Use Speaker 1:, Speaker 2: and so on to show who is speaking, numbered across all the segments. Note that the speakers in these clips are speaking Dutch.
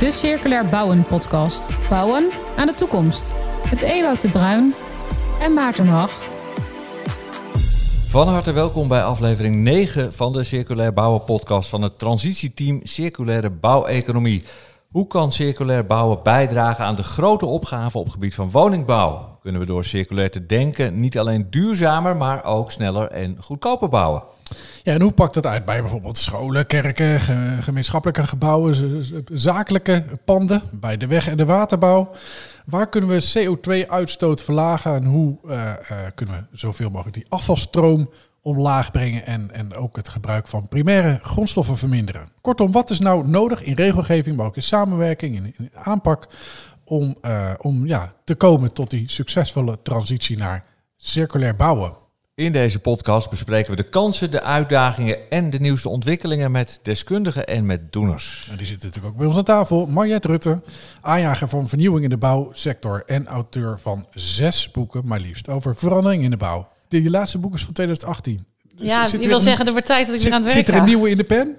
Speaker 1: de Circulair Bouwen podcast. Bouwen aan de toekomst. Met Ewout de Bruin en Maarten Hag.
Speaker 2: Van harte welkom bij aflevering 9 van de Circulair Bouwen podcast van het transitieteam Circulaire Bouweconomie. Hoe kan circulair bouwen bijdragen aan de grote opgaven op het gebied van woningbouw? Kunnen we door circulair te denken niet alleen duurzamer, maar ook sneller en goedkoper bouwen?
Speaker 3: Ja, en hoe pakt dat uit bij bijvoorbeeld scholen, kerken, gemeenschappelijke gebouwen, zakelijke panden, bij de weg- en de waterbouw? Waar kunnen we CO2-uitstoot verlagen en hoe uh, uh, kunnen we zoveel mogelijk die afvalstroom omlaag brengen en, en ook het gebruik van primaire grondstoffen verminderen? Kortom, wat is nou nodig in regelgeving, maar ook in samenwerking, in, in aanpak, om, uh, om ja, te komen tot die succesvolle transitie naar circulair bouwen?
Speaker 2: In deze podcast bespreken we de kansen, de uitdagingen en de nieuwste ontwikkelingen met deskundigen en met doeners.
Speaker 3: En die zitten natuurlijk ook bij ons aan tafel. Mariette Rutte, aanjager van vernieuwing in de bouwsector en auteur van zes boeken, maar liefst, over verandering in de bouw. Die laatste boek is van 2018.
Speaker 4: Ja, je wil zeggen, er wordt tijd dat ik weer aan het werk
Speaker 3: Zit er een nieuwe in de pen?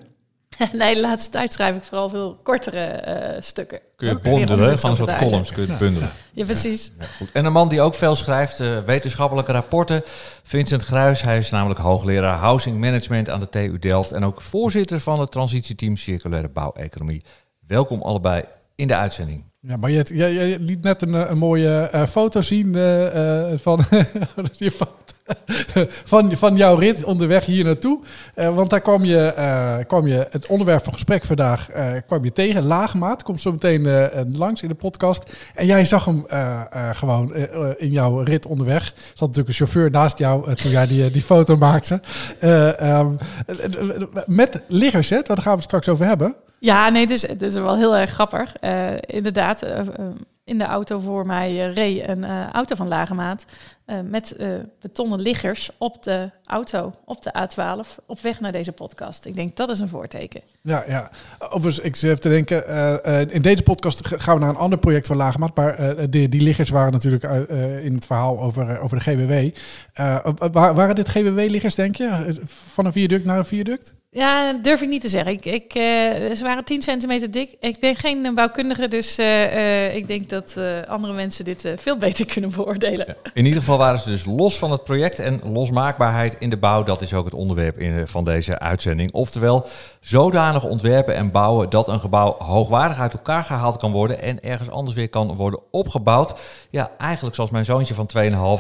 Speaker 4: nee, de laatste tijd schrijf ik vooral veel kortere uh, stukken.
Speaker 2: Kun je bondelen, van een soort columns kun je bundelen.
Speaker 4: Ja, precies.
Speaker 2: Ja, goed. En een man die ook veel schrijft, uh, wetenschappelijke rapporten, Vincent Gruis. Hij is namelijk hoogleraar Housing Management aan de TU Delft en ook voorzitter van het transitieteam Circulaire Bouweconomie. Welkom allebei in de uitzending.
Speaker 3: Ja, maar je, je, je liet net een, een mooie uh, foto zien uh, van, van, van jouw rit onderweg hier naartoe. Uh, want daar kwam je, kwam je het onderwerp van gesprek vandaag kwam je tegen. Laagmaat komt zo meteen langs in de podcast. En jij zag hem gewoon in jouw rit onderweg. Er zat natuurlijk een chauffeur naast jou toen jij die, die foto maakte. Um, met liggers, hè? daar gaan we het straks over hebben.
Speaker 4: Ja, nee, het is, wel heel erg grappig. Inderdaad, in de auto voor mij uh, reed een auto van lage maat met betonnen liggers op de auto, op de A12, op weg naar deze podcast. Ik denk, dat is een voorteken.
Speaker 3: Ja, ja. Overigens, ik zit even te denken, in deze podcast gaan we naar een ander project van Lagemaat, maar die, die liggers waren natuurlijk in het verhaal over, over de GWW. waren dit GWW-liggers, denk je? Van een viaduct naar een viaduct?
Speaker 4: Ja, durf ik niet te zeggen. Ik, ik, uh, ze waren 10 centimeter dik. Ik ben geen bouwkundige, dus uh, uh, ik denk dat andere mensen dit veel beter kunnen beoordelen. Ja.
Speaker 2: In ieder geval waren ze dus los van het project en losmaakbaarheid in de bouw. Dat is ook het onderwerp in, van deze uitzending. Oftewel, zodanig ontwerpen en bouwen dat een gebouw hoogwaardig uit elkaar gehaald kan worden en ergens anders weer kan worden opgebouwd. Ja, eigenlijk zoals mijn zoontje van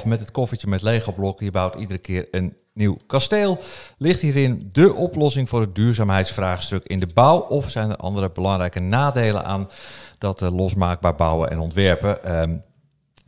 Speaker 2: 2,5 met het koffertje met Lego blokken. Je bouwt iedere keer een nieuw kasteel. Ligt hierin de oplossing voor het duurzaamheidsvraagstuk in de bouw? Of zijn er andere belangrijke nadelen aan dat uh, losmaakbaar bouwen en ontwerpen? Um,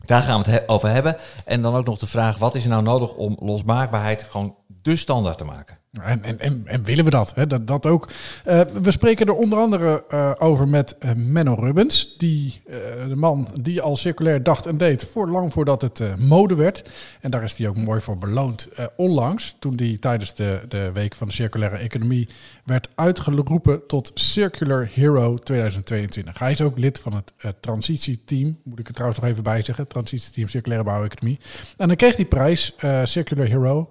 Speaker 2: daar gaan we het he over hebben. En dan ook nog de vraag, wat is er nou nodig om losmaakbaarheid gewoon de standaard te maken?
Speaker 3: En, en, en, en, willen we dat? Hè? Dat, dat ook. Uh, we spreken er onder andere uh, over met uh, Menno Rubbens. Die, de man die al circulair dacht en deed voor lang voordat het mode werd. En daar is hij ook mooi voor beloond onlangs. Toen hij tijdens de, de week van de circulaire economie werd uitgeroepen tot Circular Hero 2022. Hij is ook lid van het transitieteam. Moet ik er trouwens nog even bij zeggen. Transitieteam Circulaire Bouweconomie. En dan kreeg die prijs Circular Hero.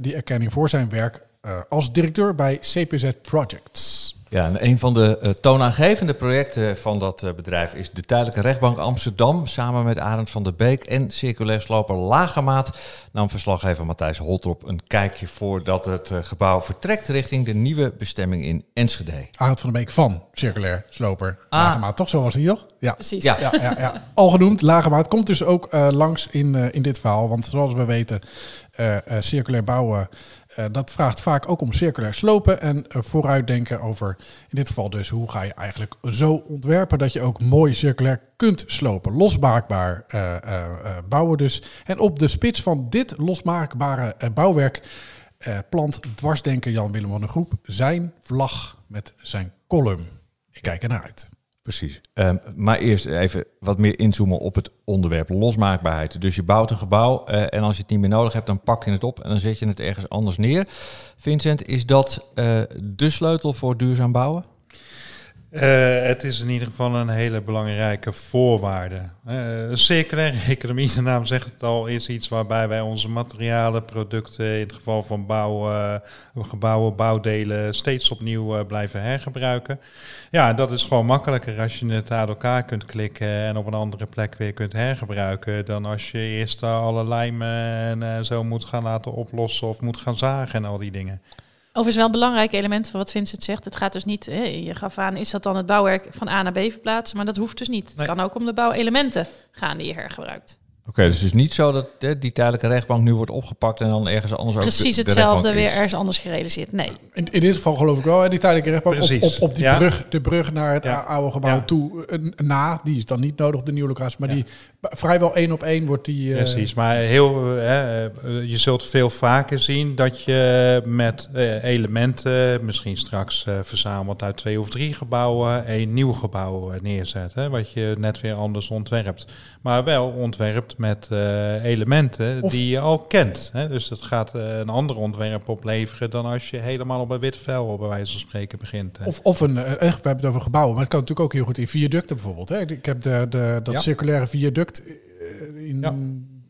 Speaker 3: Die erkenning voor zijn werk uh, als directeur bij CPZ Projects.
Speaker 2: Ja, en een van de uh, toonaangevende projecten van dat uh, bedrijf is de Tijdelijke Rechtbank Amsterdam. Samen met Arend van der Beek en circulair sloper Lagemaat nam verslaggever Matthijs Holtrop een kijkje voordat het uh, gebouw vertrekt richting de nieuwe bestemming in Enschede.
Speaker 3: Arend van der Beek van circulair sloper ah. Lagemaat, toch? Zo was hij toch?
Speaker 4: Ja, precies.
Speaker 3: Ja, ja, ja, ja. Al genoemd, Lagemaat komt dus ook langs in, in dit verhaal. Want zoals we weten, circulair bouwen uh, dat vraagt vaak ook om circulair slopen en vooruitdenken over, in dit geval dus, hoe ga je eigenlijk zo ontwerpen dat je ook mooi circulair kunt slopen. Losmaakbaar bouwen dus. En op de spits van dit losmaakbare bouwwerk plant dwarsdenker Jan-Willem van de Groep zijn vlag met zijn column. Ik kijk ernaar uit.
Speaker 2: Precies. Um, maar eerst even wat meer inzoomen op het onderwerp losmaakbaarheid. Dus je bouwt een gebouw uh, en als je het niet meer nodig hebt, dan pak je het op en dan zet je het ergens anders neer. Vincent, is dat uh, de sleutel voor duurzaam bouwen?
Speaker 5: Uh, het is in ieder geval een hele belangrijke voorwaarde. Uh, circulaire economie, de naam zegt het al, is iets waarbij wij onze materialen, producten, in het geval van bouw, uh, gebouwen, bouwdelen, steeds opnieuw blijven hergebruiken. Ja, dat is gewoon makkelijker als je het uit elkaar kunt klikken en op een andere plek weer kunt hergebruiken, dan als je eerst alle lijmen en zo moet gaan laten oplossen of moet gaan zagen en al die dingen.
Speaker 4: Overigens wel een belangrijk element van wat Vincent zegt. Het gaat dus niet, hè, je gaf aan, is dat dan het bouwwerk van A naar B verplaatsen? Maar dat hoeft dus niet. Het kan ook om de bouwelementen gaan die je hergebruikt.
Speaker 2: Oké, dus het is niet zo dat hè, die tijdelijke rechtbank nu wordt opgepakt en dan ergens anders
Speaker 4: Precies
Speaker 2: ook
Speaker 4: de, hetzelfde weer ergens anders gerealiseerd. Nee.
Speaker 3: In, in dit geval geloof ik wel, hè, die tijdelijke rechtbank op, op, op, die brug, de brug naar het oude gebouw toe. na, die is dan niet nodig op de nieuwe locatie, maar die vrijwel één op één wordt die...
Speaker 5: Uh... Precies, maar heel, uh, je zult veel vaker zien dat je met elementen, misschien straks verzameld uit twee of drie gebouwen, een nieuw gebouw neerzet. Hè, wat je net weer anders ontwerpt. Maar wel ontwerpt met elementen die je al kent. Hè. Dus dat gaat een ander ontwerp opleveren dan als je helemaal op een wit vel, bij wijze van spreken, begint.
Speaker 3: Of, of een, we hebben het over gebouwen, maar het kan natuurlijk ook heel goed in viaducten bijvoorbeeld. Hè. Ik heb de, de, dat circulaire viaduct eh, in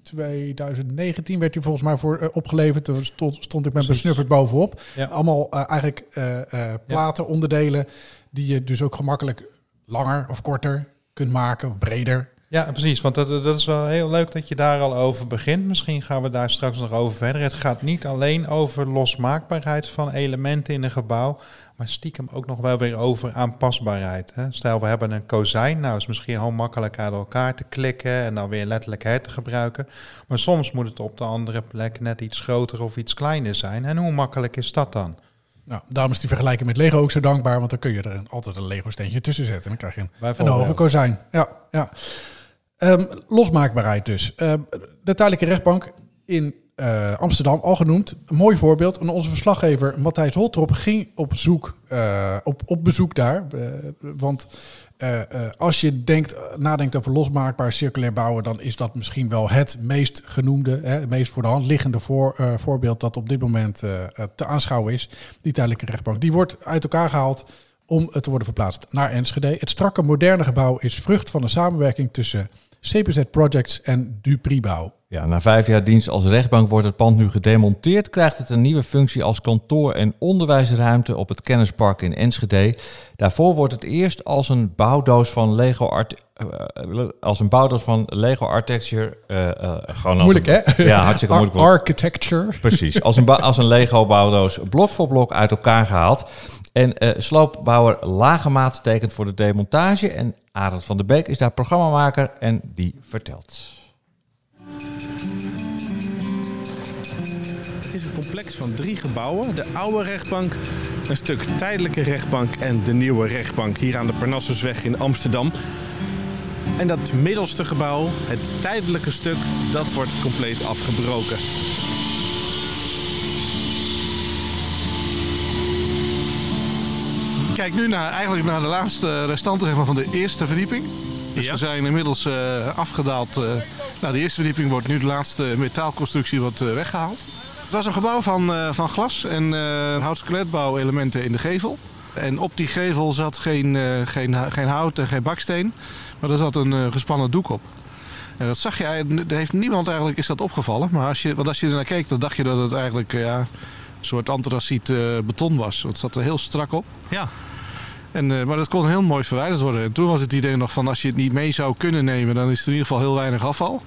Speaker 3: 2019 werd hij volgens mij voor uh, opgeleverd. Toen stond, stond ik met mijn snuffert bovenop. Allemaal uh, eigenlijk platen, onderdelen die je dus ook gemakkelijk langer of korter kunt maken, of breder.
Speaker 5: Ja, precies. Want dat, dat is wel heel leuk dat je daar al over begint. Misschien gaan we daar straks nog over verder. Het gaat niet alleen over losmaakbaarheid van elementen in een gebouw, maar stiekem ook nog wel weer over aanpasbaarheid. Hè? Stel, we hebben een kozijn. Nou, is misschien heel makkelijk uit elkaar te klikken en dan weer letterlijk her te gebruiken. Maar soms moet het op de andere plek net iets groter of iets kleiner zijn. En hoe makkelijk is dat dan?
Speaker 3: Nou, daarom is die vergelijking met Lego ook zo dankbaar, want dan kun je er altijd een Lego-steentje tussen zetten. En dan krijg je een, een hoge kozijn. Ja, ja. Um, losmaakbaarheid dus. Um, de tijdelijke rechtbank in uh, Amsterdam, al genoemd. Een mooi voorbeeld. Onze verslaggever Matthijs Holtrop ging op, zoek, uh, op, op bezoek daar. Uh, want als je denkt, nadenkt over losmaakbaar circulair bouwen, dan is dat misschien wel het meest genoemde, hè, het meest voor de hand liggende voor, voorbeeld dat op dit moment te aanschouwen is. Die tijdelijke rechtbank. Die wordt uit elkaar gehaald om te worden verplaatst naar Enschede. Het strakke moderne gebouw is vrucht van een samenwerking tussen CPZ Projects en Dupribouw.
Speaker 2: Ja, na vijf jaar dienst als rechtbank wordt het pand nu gedemonteerd. Krijgt het een nieuwe functie als kantoor en onderwijsruimte op het kennispark in Enschede. Daarvoor wordt het eerst als een bouwdoos van Lego art, uh, als een bouwdoos van Lego Architecture. Uh, uh,
Speaker 3: gewoon moeilijk hè?
Speaker 2: Ja, hartstikke moeilijk.
Speaker 3: Architecture.
Speaker 2: Precies, als een, als een Lego bouwdoos blok voor blok uit elkaar gehaald. En sloopbouwer Lagemaat tekent voor de demontage. En Arend van der Beek is daar programmamaker en die vertelt.
Speaker 6: Complex van drie gebouwen. De oude rechtbank, een stuk tijdelijke rechtbank en de nieuwe rechtbank hier aan de Parnassusweg in Amsterdam. En dat middelste gebouw, het tijdelijke stuk, dat wordt compleet afgebroken. Kijk nu naar, eigenlijk naar de laatste restanten van de eerste verdieping. Dus we zijn inmiddels uh, afgedaald. Uh, nou, de eerste verdieping wordt nu de laatste metaalconstructie wordt, uh, weggehaald. Het was een gebouw van, van glas en hout elementen in de gevel. En op die gevel zat geen, geen, geen hout en geen baksteen, maar er zat een gespannen doek op. En dat zag je, er heeft niemand eigenlijk is dat opgevallen. Maar als je, want als je er naar keek, dan dacht je dat het eigenlijk ja, een soort antraciet beton was. Het zat er heel strak op.
Speaker 7: Ja.
Speaker 6: En, uh, maar dat kon heel mooi verwijderd worden. En toen was het idee nog van als je het niet mee zou kunnen nemen, dan is er in ieder geval heel weinig afval.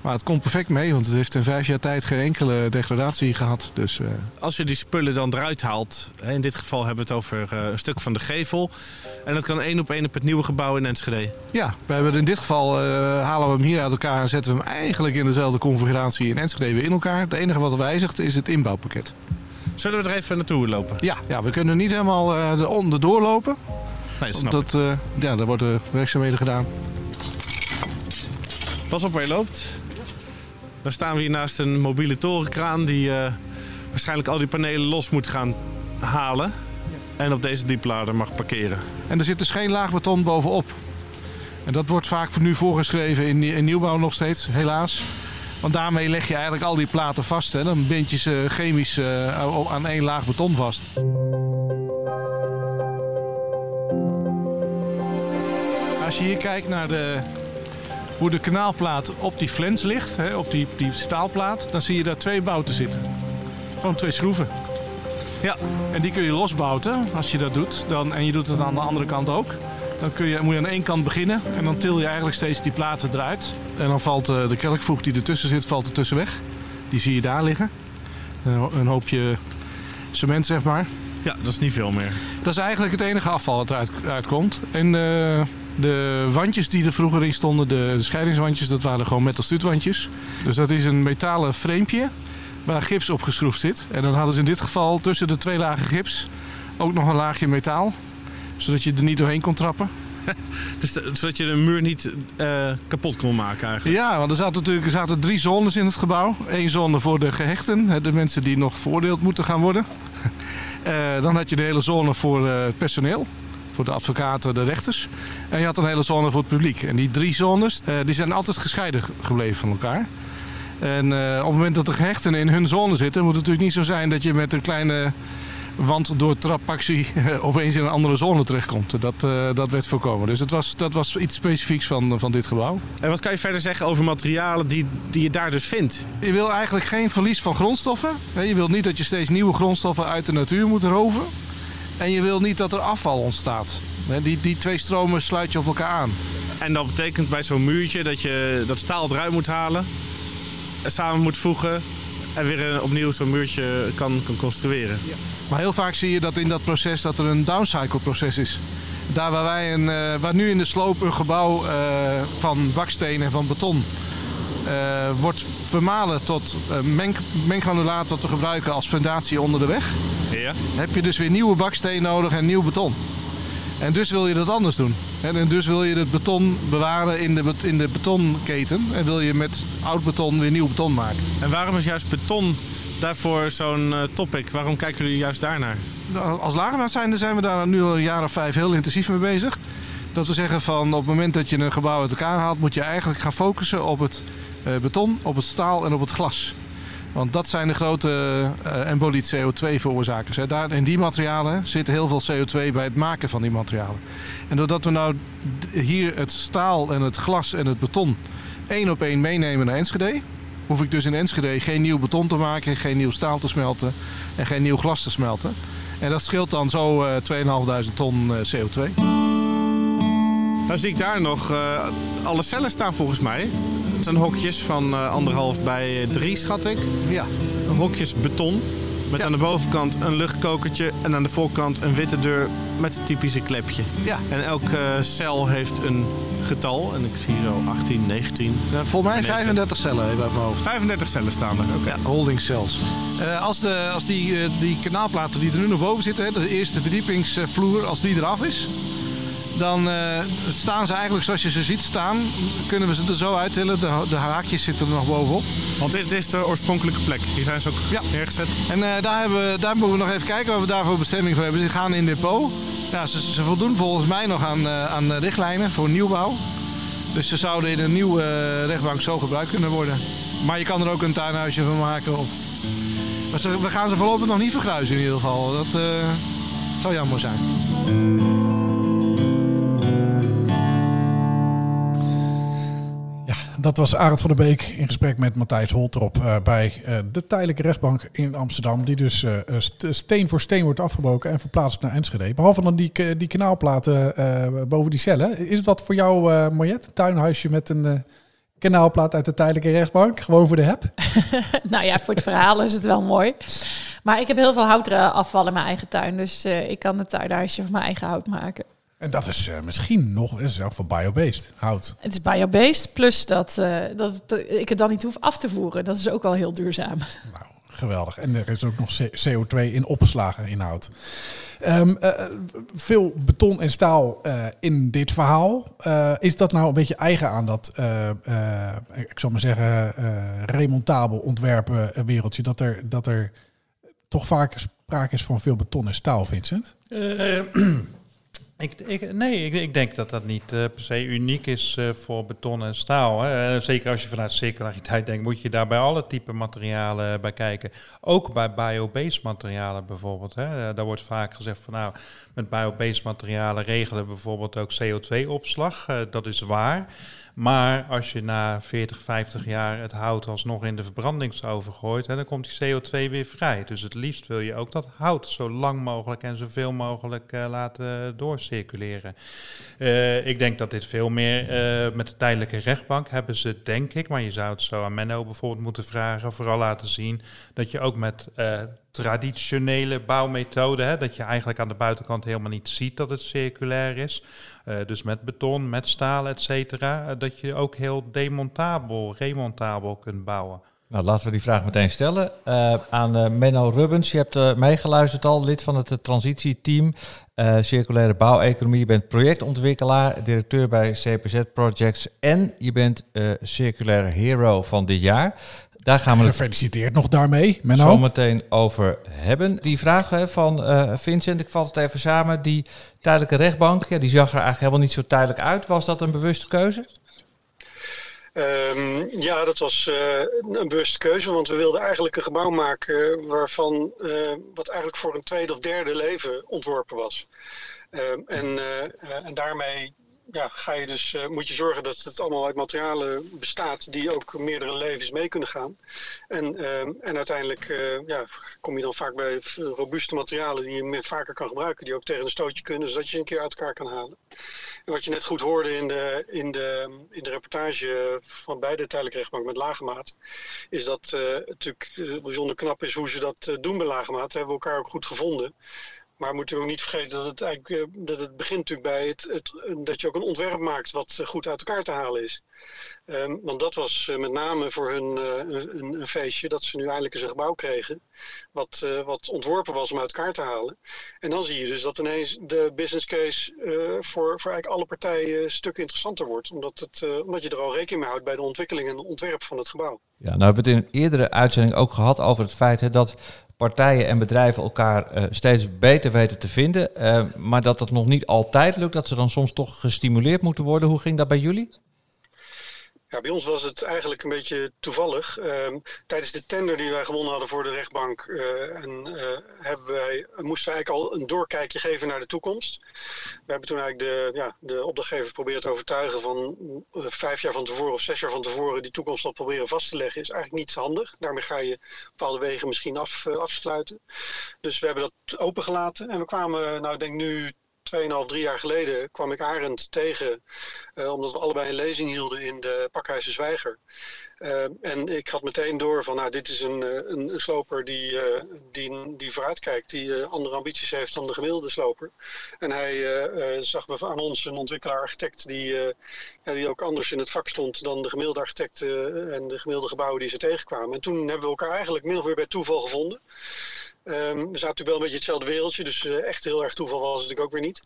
Speaker 6: Maar het komt perfect mee, want het heeft in vijf jaar tijd geen enkele degradatie gehad. Dus, uh...
Speaker 7: Als je die spullen dan eruit haalt, in dit geval hebben we het over uh, een stuk van de gevel. En dat kan één op één op het nieuwe gebouw in Enschede.
Speaker 6: Ja, we hebben in dit geval halen we hem hier uit elkaar en zetten we hem eigenlijk in dezelfde configuratie in Enschede weer in elkaar. Het enige wat wijzigt is het inbouwpakket.
Speaker 7: Zullen we er even naartoe lopen?
Speaker 6: Ja, ja we kunnen niet helemaal uh, de doorlopen.
Speaker 7: Nee, snap
Speaker 6: dat, uh, ja, daar worden werkzaamheden gedaan.
Speaker 7: Pas op waar je loopt. Dan staan we hier naast een mobiele torenkraan die uh, waarschijnlijk al die panelen los moet gaan halen. En op deze dieplader mag parkeren.
Speaker 6: En er zit dus geen laag beton bovenop. En dat wordt vaak voor nu voorgeschreven in, in nieuwbouw nog steeds, helaas. Want daarmee leg je eigenlijk al die platen vast. Hè. Dan bind je ze chemisch uh, aan één laag beton vast. als je hier kijkt naar de, hoe de kanaalplaat op die flens ligt, hè, op die, die staalplaat, dan zie je daar twee bouten zitten. Gewoon twee schroeven.
Speaker 7: Ja.
Speaker 6: En die kun je losbouten als je dat doet. Dan, en je doet het aan de andere kant ook. Dan kun je, moet je aan één kant beginnen en dan til je eigenlijk steeds die platen eruit. En dan valt eh, de kelkvoeg die ertussen zit, valt er tussen weg. Die zie je daar liggen. Een, ho- een hoopje cement, zeg maar.
Speaker 7: Ja, dat is niet veel meer.
Speaker 6: Dat is eigenlijk het enige afval wat eruit uitkomt. En eh, de wandjes die er vroeger in stonden, de, scheidingswandjes, dat waren gewoon metalstuutwandjes. Dus dat is een metalen framepje waar gips op geschroefd zit. En dan hadden ze in dit geval tussen de twee lagen gips ook nog een laagje metaal. Zodat je er niet doorheen kon trappen.
Speaker 7: Dus de- zodat je de muur niet eh, kapot kon maken eigenlijk.
Speaker 6: Ja, want er zaten natuurlijk er zaten drie zones in het gebouw. Eén zone voor de gehechten, de mensen die nog veroordeeld moeten gaan worden. Eh, dan had je de hele zone voor het personeel. Voor de advocaten, de rechters. En je had een hele zone voor het publiek. En die drie zones eh, die zijn altijd gescheiden ge- gebleven van elkaar. En eh, op het moment dat de gehechten in hun zone zitten, moet het natuurlijk niet zo zijn dat je met een kleine wand door trapactie opeens in een andere zone terechtkomt. Dat, eh, dat werd voorkomen. Dus het was, dat was iets specifieks van, van dit gebouw.
Speaker 7: En wat kan je verder zeggen over materialen die, die je daar dus vindt?
Speaker 6: Je wil eigenlijk geen verlies van grondstoffen. Je wilt niet dat je steeds nieuwe grondstoffen uit de natuur moet roven. En je wil niet dat er afval ontstaat. Die, die twee stromen sluit je op elkaar aan.
Speaker 7: En dat betekent bij zo'n muurtje dat je dat staal eruit moet halen, eh, samen moet voegen en weer een- opnieuw zo'n muurtje kan, kan construeren.
Speaker 6: Maar heel vaak zie je dat in dat proces dat er een downcycle proces is. Daar waar, wij een, eh, waar nu in de sloop een gebouw eh, van baksteen en van beton eh, wordt vermalen tot eh, meng, menggranulaat wat we gebruiken als fundatie onder de weg.
Speaker 7: Ja.
Speaker 6: heb je dus weer nieuwe baksteen nodig en nieuw beton. En dus wil je dat anders doen. En dus wil je het beton bewaren in de, in de betonketen. En wil je met oud beton weer nieuw beton maken.
Speaker 7: En waarom is juist beton daarvoor zo'n eh, topic? Waarom kijken jullie juist daarnaar?
Speaker 6: Nou, Als lagermaat zijnde zijn we daar nu al een jaar of vijf heel intensief mee bezig. Dat we zeggen van op het moment dat je een gebouw uit elkaar haalt... moet je eigenlijk gaan focussen op het eh, beton, op het staal en op het glas. Want dat zijn de grote eh embodied CO2-veroorzakers. hè. Daar, in die materialen zit heel veel CO2 bij het maken van die materialen. En doordat we nou hier het staal en het glas en het beton één op één meenemen naar Enschede... hoef ik dus in Enschede geen nieuw beton te maken, geen nieuw staal te smelten en geen nieuw glas te smelten. En dat scheelt dan zo eh 2.500 ton eh, CO2.
Speaker 7: Nou zie ik daar nog eh, alle cellen staan volgens mij. Het zijn hokjes van eh, anderhalf bij drie, schat ik.
Speaker 6: Ja.
Speaker 7: Hokjes beton. Met
Speaker 6: Ja.
Speaker 7: aan de bovenkant een luchtkokertje en aan de voorkant een witte deur met het typische klepje.
Speaker 6: Ja.
Speaker 7: En elke eh, cel heeft een getal. En ik zie zo 18, 19.
Speaker 6: Eh, volgens mij
Speaker 7: Nee,
Speaker 6: 35 cellen even uit mijn hoofd.
Speaker 7: 35 cellen staan er. Oké.
Speaker 6: Ja, holding cells. Als de, als die, die kanaalplaten die er nu nog boven zitten, hè, de eerste verdiepingsvloer, als die eraf is, dan eh, staan ze eigenlijk zoals je ze ziet staan. Kunnen we ze er zo uittillen. De, de haakjes zitten er nog bovenop.
Speaker 7: Want dit is de oorspronkelijke plek. Hier zijn ze ook
Speaker 6: Ja.
Speaker 7: neergezet.
Speaker 6: En eh, daar, hebben we, daar moeten we nog even kijken wat we daarvoor bestemming voor hebben. Ze gaan in depot. Ja, ze, ze voldoen volgens mij nog aan, eh, aan de richtlijnen voor nieuwbouw. Dus ze zouden in een nieuwe rechtbank zo gebruikt kunnen worden. Maar je kan er ook een tuinhuisje van maken. Of... Ze- we gaan ze voorlopig nog niet vergruizen in ieder geval. Dat zou jammer zijn.
Speaker 3: Dat was Arend van der Beek in gesprek met Matthijs Holtrop eh, bij eh, de tijdelijke rechtbank in Amsterdam. Die dus eh, st- steen voor steen wordt afgebroken en verplaatst naar Enschede. Behalve dan die, die kanaalplaten boven die cellen. Is het wat voor jou, Mariette? Een tuinhuisje met een kanaalplaat uit de tijdelijke rechtbank? Gewoon voor de heb?
Speaker 4: nou ja, voor het verhaal is het wel mooi. Maar ik heb heel veel houtafval in mijn eigen tuin. Dus ik kan het tuinhuisje van mijn eigen hout maken.
Speaker 3: En dat is eh, misschien nog, is ook voor biobased hout.
Speaker 4: Het is biobased, plus dat, eh, dat het- ik het dan niet hoef af te voeren. Dat is ook al heel duurzaam.
Speaker 3: Nou, geweldig. En er is ook nog C- CO2 in opgeslagen in hout. Ehm, eh, veel beton en staal eh, in dit verhaal. Eh, is dat nou een beetje eigen aan dat, eh, eh, ik zal maar zeggen, eh remontabel ontwerpen eh, wereldje? Dat er, dat er toch vaak sprake is van veel beton en staal, Vincent?
Speaker 5: Eh, Ik, ik, nee, ik, ik, denk dat dat niet uh, per se uniek is uh, voor beton en staal. Hè. Uh, zeker als je vanuit circulariteit denkt, moet je daar bij alle type materialen bij kijken. Ook bij biobased materialen bijvoorbeeld. Hè. Daar wordt vaak gezegd van nou, met biobased materialen regelen bijvoorbeeld ook CO2-opslag. dat is waar. Maar als je na 40, 50 jaar het hout alsnog in de verbrandingsoven gooit, hè, dan komt die CO2 weer vrij. Dus het liefst wil je ook dat hout zo lang mogelijk en zoveel mogelijk uh, laten doorcirculeren. Uh, ik denk dat dit veel meer uh, met de tijdelijke rechtbank hebben ze, denk ik, maar je zou het zo aan Menno bijvoorbeeld moeten vragen, vooral laten zien dat je ook met traditionele bouwmethoden, hè, dat je eigenlijk aan de buitenkant helemaal niet ziet dat het circulair is. Uh, dus met beton, met staal, et cetera, uh, dat je ook heel demontabel, remontabel kunt bouwen.
Speaker 2: Nou, laten we die vraag meteen stellen uh, aan Menno Rubbens. Je hebt meegeluisterd al, lid van het transitieteam Circulaire Bouweconomie. Je bent projectontwikkelaar, directeur bij CPZ Projects en je bent Circulaire Hero van dit jaar. Daar gaan we
Speaker 3: Gefeliciteerd nog daarmee, Menno.
Speaker 2: zo meteen over hebben. Die vraag hè, van uh, Vincent, ik vat het even samen. Die tijdelijke rechtbank, ja, die zag er eigenlijk helemaal niet zo tijdelijk uit. Was dat een bewuste keuze?
Speaker 8: Um, ja, dat was uh, een bewuste keuze, want we wilden eigenlijk een gebouw maken waarvan uh, wat eigenlijk voor een tweede of derde leven ontworpen was. Um, en, uh, en daarmee ja, ga je dus, uh, moet je zorgen dat het allemaal uit materialen bestaat die ook meerdere levens mee kunnen gaan. En, uh, en uiteindelijk uh, ja, kom je dan vaak bij robuuste materialen die je meer vaker kan gebruiken, die ook tegen een stootje kunnen, zodat je ze een keer uit elkaar kan halen. En wat je net goed hoorde in de, in de, in de reportage van bij de tijdelijke rechtbank met Lagemaat, is dat het natuurlijk bijzonder knap is hoe ze dat doen bij Lagemaat. We hebben elkaar ook goed gevonden. Maar moeten we ook niet vergeten dat het eigenlijk eh, dat het begint natuurlijk bij het, het, dat je ook een ontwerp maakt wat eh, goed uit elkaar te halen is. Um, want dat was uh, met name voor hun uh, een, een, feestje dat ze nu eindelijk eens een gebouw kregen. Wat, uh, wat ontworpen was om uit elkaar te halen. En dan zie je dus dat ineens de business case voor, voor eigenlijk alle partijen een stuk interessanter wordt. Omdat, het, omdat je er al rekening mee houdt bij de ontwikkeling en ontwerp van het gebouw.
Speaker 2: Ja, nou hebben we het in een eerdere uitzending ook gehad over het feit hè, dat partijen en bedrijven elkaar steeds beter weten te vinden. Uh, maar dat het nog niet altijd lukt, dat ze dan soms toch gestimuleerd moeten worden. Hoe ging dat bij jullie?
Speaker 8: Ja, bij ons was het eigenlijk een beetje toevallig. Um, tijdens de tender die wij gewonnen hadden voor de rechtbank, uh, en, hebben wij, moesten we eigenlijk al een doorkijkje geven naar de toekomst. We hebben toen eigenlijk de, ja, de opdrachtgever geprobeerd te overtuigen van uh, vijf jaar van tevoren of zes jaar van tevoren die toekomst al proberen vast te leggen. Is eigenlijk niet handig. Daarmee ga je bepaalde wegen misschien af, afsluiten. Dus we hebben dat opengelaten en we kwamen, nou denk nu 2,5, 3 jaar geleden kwam ik Arend tegen, uh, omdat we allebei een lezing hielden in de Pakhuizen Zwijger. Uh, en ik had meteen door van, nou, dit is een, een, een sloper die, uh, die, die vooruitkijkt, die andere ambities heeft dan de gemiddelde sloper. En hij zag aan ons een ontwikkelaar-architect die, die ook anders in het vak stond dan de gemiddelde architecten en de gemiddelde gebouwen die ze tegenkwamen. En toen hebben we elkaar eigenlijk min of meer bij toeval gevonden. Um, we zaten natuurlijk wel een beetje hetzelfde wereldje, dus uh, echt heel erg toeval was het natuurlijk ook weer niet.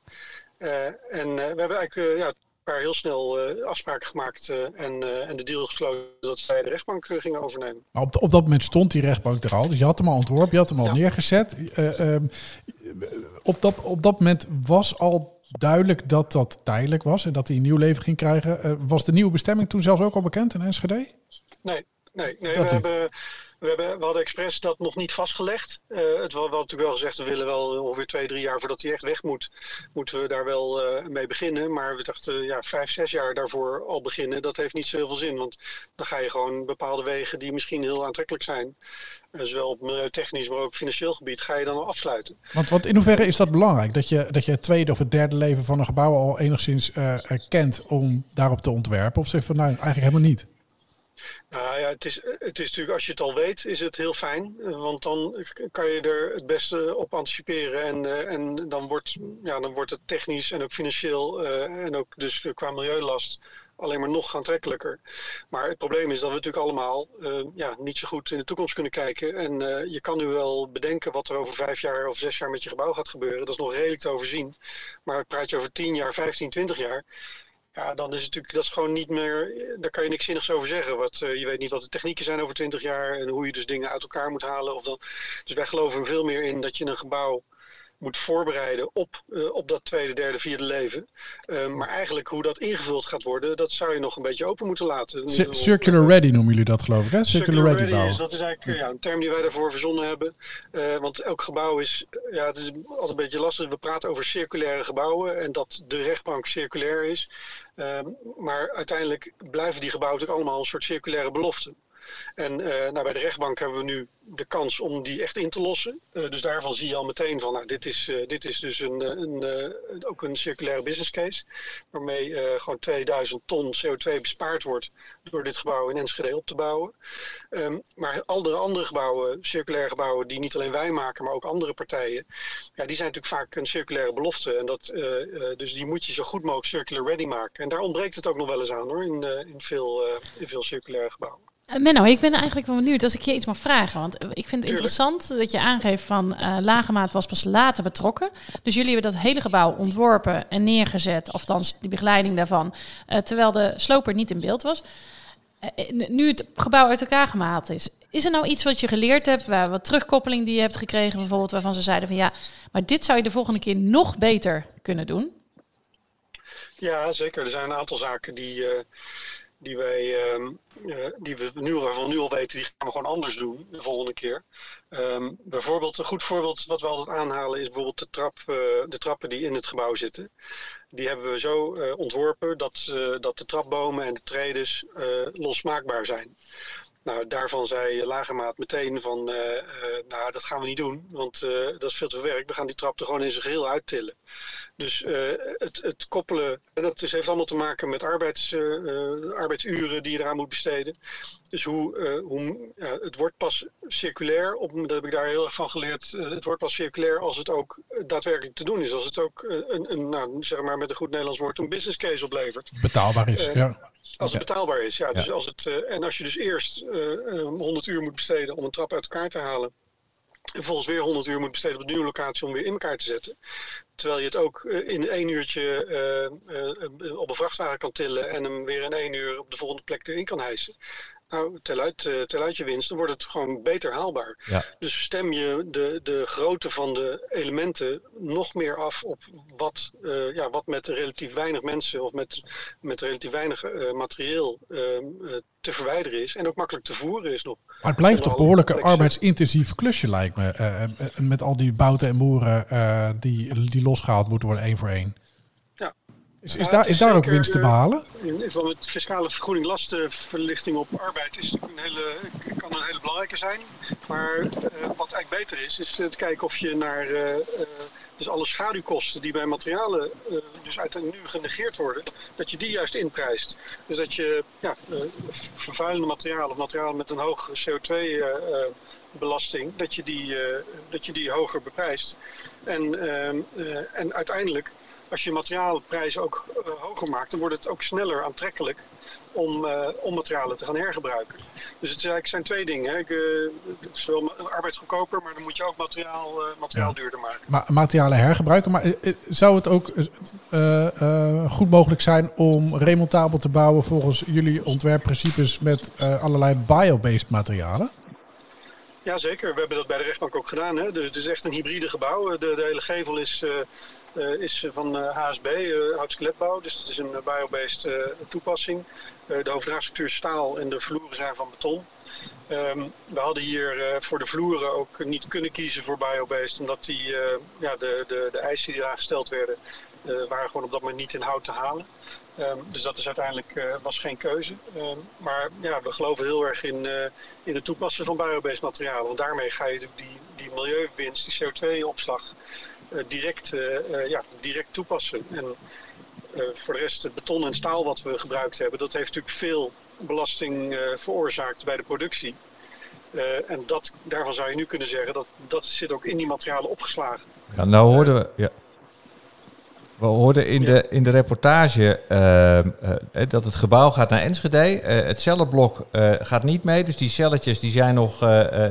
Speaker 8: Uh, en uh, we hebben eigenlijk ja, elkaar heel snel afspraken gemaakt en, en de deal gesloten dat wij de rechtbank gingen overnemen.
Speaker 3: Maar op, op dat moment stond die rechtbank er al, dus je had hem al ontworpen, je had hem al ja. neergezet. Um, op, dat, op dat moment was al duidelijk dat dat tijdelijk was en dat hij een nieuw leven ging krijgen. was de nieuwe bestemming toen zelfs ook al bekend in Enschede?
Speaker 8: Nee, nee, nee. we hebben we, hebben, we hadden expres dat nog niet vastgelegd. Uh, het was natuurlijk wel gezegd, we willen wel ongeveer twee, drie jaar voordat hij echt weg moet, moeten we daar wel uh, mee beginnen. Maar we dachten, ja, vijf, zes jaar daarvoor al beginnen, dat heeft niet zo heel veel zin. Want dan ga je gewoon bepaalde wegen die misschien heel aantrekkelijk zijn, uh, zowel op milieutechnisch, maar ook financieel gebied, ga je dan al afsluiten.
Speaker 3: Want wat, in hoeverre is dat belangrijk? Dat je, dat je het tweede of het derde leven van een gebouw al enigszins kent om daarop te ontwerpen? Of zeg van, nou, eigenlijk helemaal niet?
Speaker 8: Nou ja, het is, het is natuurlijk, als je het al weet, is het heel fijn. Want dan kan je er het beste op anticiperen. En, uh, en dan, wordt, ja, dan wordt het technisch en ook financieel uh, en ook dus qua milieulast alleen maar nog aantrekkelijker. Maar het probleem is dat we natuurlijk allemaal uh, ja, niet zo goed in de toekomst kunnen kijken. En je kan nu wel bedenken wat er over vijf jaar of zes jaar met je gebouw gaat gebeuren. Dat is nog redelijk te overzien. Maar praat je over tien jaar, 15, 20 jaar ja, dan is het natuurlijk, dat is gewoon niet meer, daar kan je niks zinnigs over zeggen. Wat, uh, je weet niet wat de technieken zijn over 20 jaar en hoe je dus dingen uit elkaar moet halen. Of dan, dus wij geloven veel meer in dat je een gebouw moet voorbereiden op, eh, op dat tweede, derde, vierde leven. Uh, maar eigenlijk hoe dat ingevuld gaat worden, dat zou je nog een beetje open moeten laten.
Speaker 3: C circular ready noemen jullie dat geloof ik, hè? Circular, circular ready, ready
Speaker 8: is, dat is eigenlijk ja, een term die wij daarvoor verzonnen hebben. Uh, want elk gebouw is, ja, het is altijd een beetje lastig. We praten over circulaire gebouwen en dat de rechtbank circulair is. Uh, maar uiteindelijk blijven die gebouwen ook allemaal een soort circulaire belofte. En uh, nou, bij de rechtbank hebben we nu de kans om die echt in te lossen. Uh, dus daarvan zie je al meteen van, nou, dit is, uh, dit is dus een, een, ook een circulaire business case. Waarmee gewoon 2000 ton CO2 bespaard wordt door dit gebouw in Enschede op te bouwen. Um, maar al de andere gebouwen, circulaire gebouwen, die niet alleen wij maken, maar ook andere partijen. Ja, die zijn natuurlijk vaak een circulaire belofte. En dat, dus die moet je zo goed mogelijk circular ready maken. En daar ontbreekt het ook nog wel eens aan hoor, in, in, veel, in veel circulaire gebouwen.
Speaker 4: Uh, Menno, ik ben eigenlijk wel benieuwd als ik je iets mag vragen. Want ik vind het interessant dat je aangeeft van uh, Lagemaat was pas later betrokken. Dus jullie hebben dat hele gebouw ontworpen en neergezet, althans die begeleiding daarvan, uh, terwijl de sloper niet in beeld was. nu het gebouw uit elkaar gemaakt is, is er nou iets wat je geleerd hebt, waar, wat terugkoppeling die je hebt gekregen bijvoorbeeld, waarvan ze zeiden van ja, maar dit zou je de volgende keer nog beter kunnen doen?
Speaker 8: Ja, zeker. Er zijn een aantal zaken die die, wij, uh, die we nu, waarvan nu al weten, die gaan we gewoon anders doen de volgende keer. Um, bijvoorbeeld, een goed voorbeeld wat we altijd aanhalen is bijvoorbeeld de, trap, uh, de trappen die in het gebouw zitten. Die hebben we zo uh, ontworpen dat, dat de trapbomen en de tredes losmaakbaar zijn. Nou, daarvan zei Lagemaat meteen van, nou dat gaan we niet doen, want dat is veel te veel werk. We gaan die trap er gewoon in zijn geheel uittillen. Dus het, het, koppelen, en dat is, heeft allemaal te maken met arbeids, arbeidsuren die je eraan moet besteden. Dus hoe, hoe het wordt pas circulair, op, dat heb ik daar heel erg van geleerd, het wordt pas circulair als het ook daadwerkelijk te doen is. Als het ook een, een nou, zeg maar met een goed Nederlands woord, een business case oplevert.
Speaker 3: Betaalbaar is, ja.
Speaker 8: Als het betaalbaar is, ja. Dus als het, en als je dus eerst 100 uur moet besteden om een trap uit elkaar te halen en volgens weer 100 uur moet besteden op de nieuwe locatie om weer in elkaar te zetten. Terwijl je het ook eh, in één uurtje uh, uh, op een vrachtwagen kan tillen en hem weer in één uur op de volgende plek erin kan hijsen. Nou, tel uit, tel uit je winst, dan wordt het gewoon beter haalbaar.
Speaker 2: Ja.
Speaker 8: Dus stem je de, de grootte van de elementen nog meer af op wat, uh, ja, wat met relatief weinig mensen of met, met relatief weinig uh, materieel uh, te verwijderen is. En ook makkelijk te voeren is nog.
Speaker 3: Maar het blijft toch behoorlijk een arbeidsintensief klusje lijkt me. met al die bouten en boeren die, die losgehaald moeten worden één voor één. Is, is, daar, is daar ook winst te behalen?
Speaker 8: Van het fiscale vergoeding lastenverlichting op arbeid is een hele, kan een hele belangrijke zijn. Maar uh, wat eigenlijk beter is, is te kijken of je naar uh, dus alle schaduwkosten die bij materialen dus uiteindelijk nu genegeerd worden, dat je die juist inprijst. Dus dat je ja, vervuilende materialen of materialen met een hoge CO2 belasting, dat je die, dat je die hoger beprijst. En, ehm, en uiteindelijk als je materiaalprijzen ook uh, hoger maakt, dan wordt het ook sneller aantrekkelijk om, uh, om materialen te gaan hergebruiken. Dus het eigenlijk zijn twee dingen. Hè. Ik, uh, het is wel arbeid goedkoper, maar dan moet je ook materiaal, materiaal ja. duurder maken.
Speaker 3: Maar materialen hergebruiken, maar zou het ook goed mogelijk zijn om remontabel te bouwen volgens jullie ontwerpprincipes met allerlei biobased materialen?
Speaker 8: Jazeker, we hebben dat bij de rechtbank ook gedaan. Hè. Dus het is echt een hybride gebouw. De, de hele gevel is uh, is van HSB, uh, houtskeletbouw. Dus het is een biobased toepassing. de hoofddraagstructuur is staal en de vloeren zijn van beton. Um, we hadden hier voor de vloeren ook niet kunnen kiezen voor biobased, omdat die, ja, de, de, de eisen die eraan gesteld werden, waren gewoon op dat moment niet in hout te halen. Um, dus dat is uiteindelijk was geen keuze. Um, maar ja, we geloven heel erg in, in het toepassen van biobased materialen. Want daarmee ga je die, die milieuwinst, die CO2-opslag, eh, direct, eh, eh, ja, direct toepassen. En voor de rest het beton en staal wat we gebruikt hebben, dat heeft natuurlijk veel belasting veroorzaakt bij de productie. en dat, daarvan zou je nu kunnen zeggen dat dat zit ook in die materialen opgeslagen.
Speaker 2: Ja, nou hoorden we. Ja. We hoorden in, de, in de reportage uh, uh, dat het gebouw gaat naar Enschede. Uh, het cellenblok gaat niet mee, dus die celletjes die zijn nog,